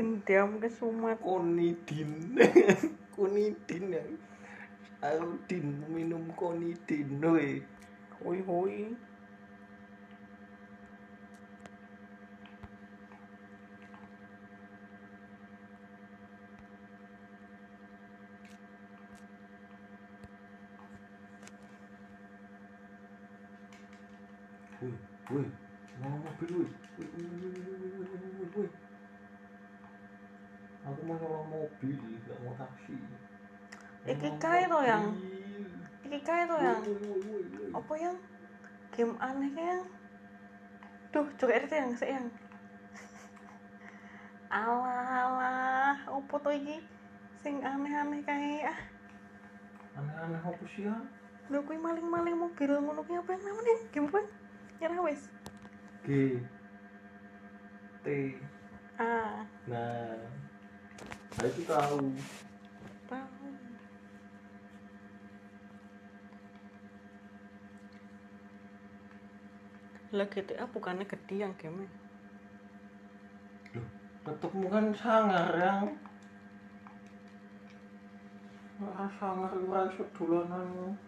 dendam ke Sumat konidin konidin ya. Audin minum konidin woi hoi hoi. Woi woi mau mobil woi woi woi woi aku mau nyewa mobil gak mau taksi. Iki kae to, Yang? iki kae to yang? Apa yang? Game aneh yang? Duh juga itu yang sih yang. Alah alah apa to iki? Sing aneh-aneh kae ah. Aneh-aneh apa sih ya lho kuwi maling-maling mobil ngono ki apa yang? Namanya game apa nyerah wis? G T. Ah. Nah Nah itu tahu. Tahu. Lah GTA bukannya yang game. Loh, tetep bukan sangar yang Wah, sangar kurang sedulanan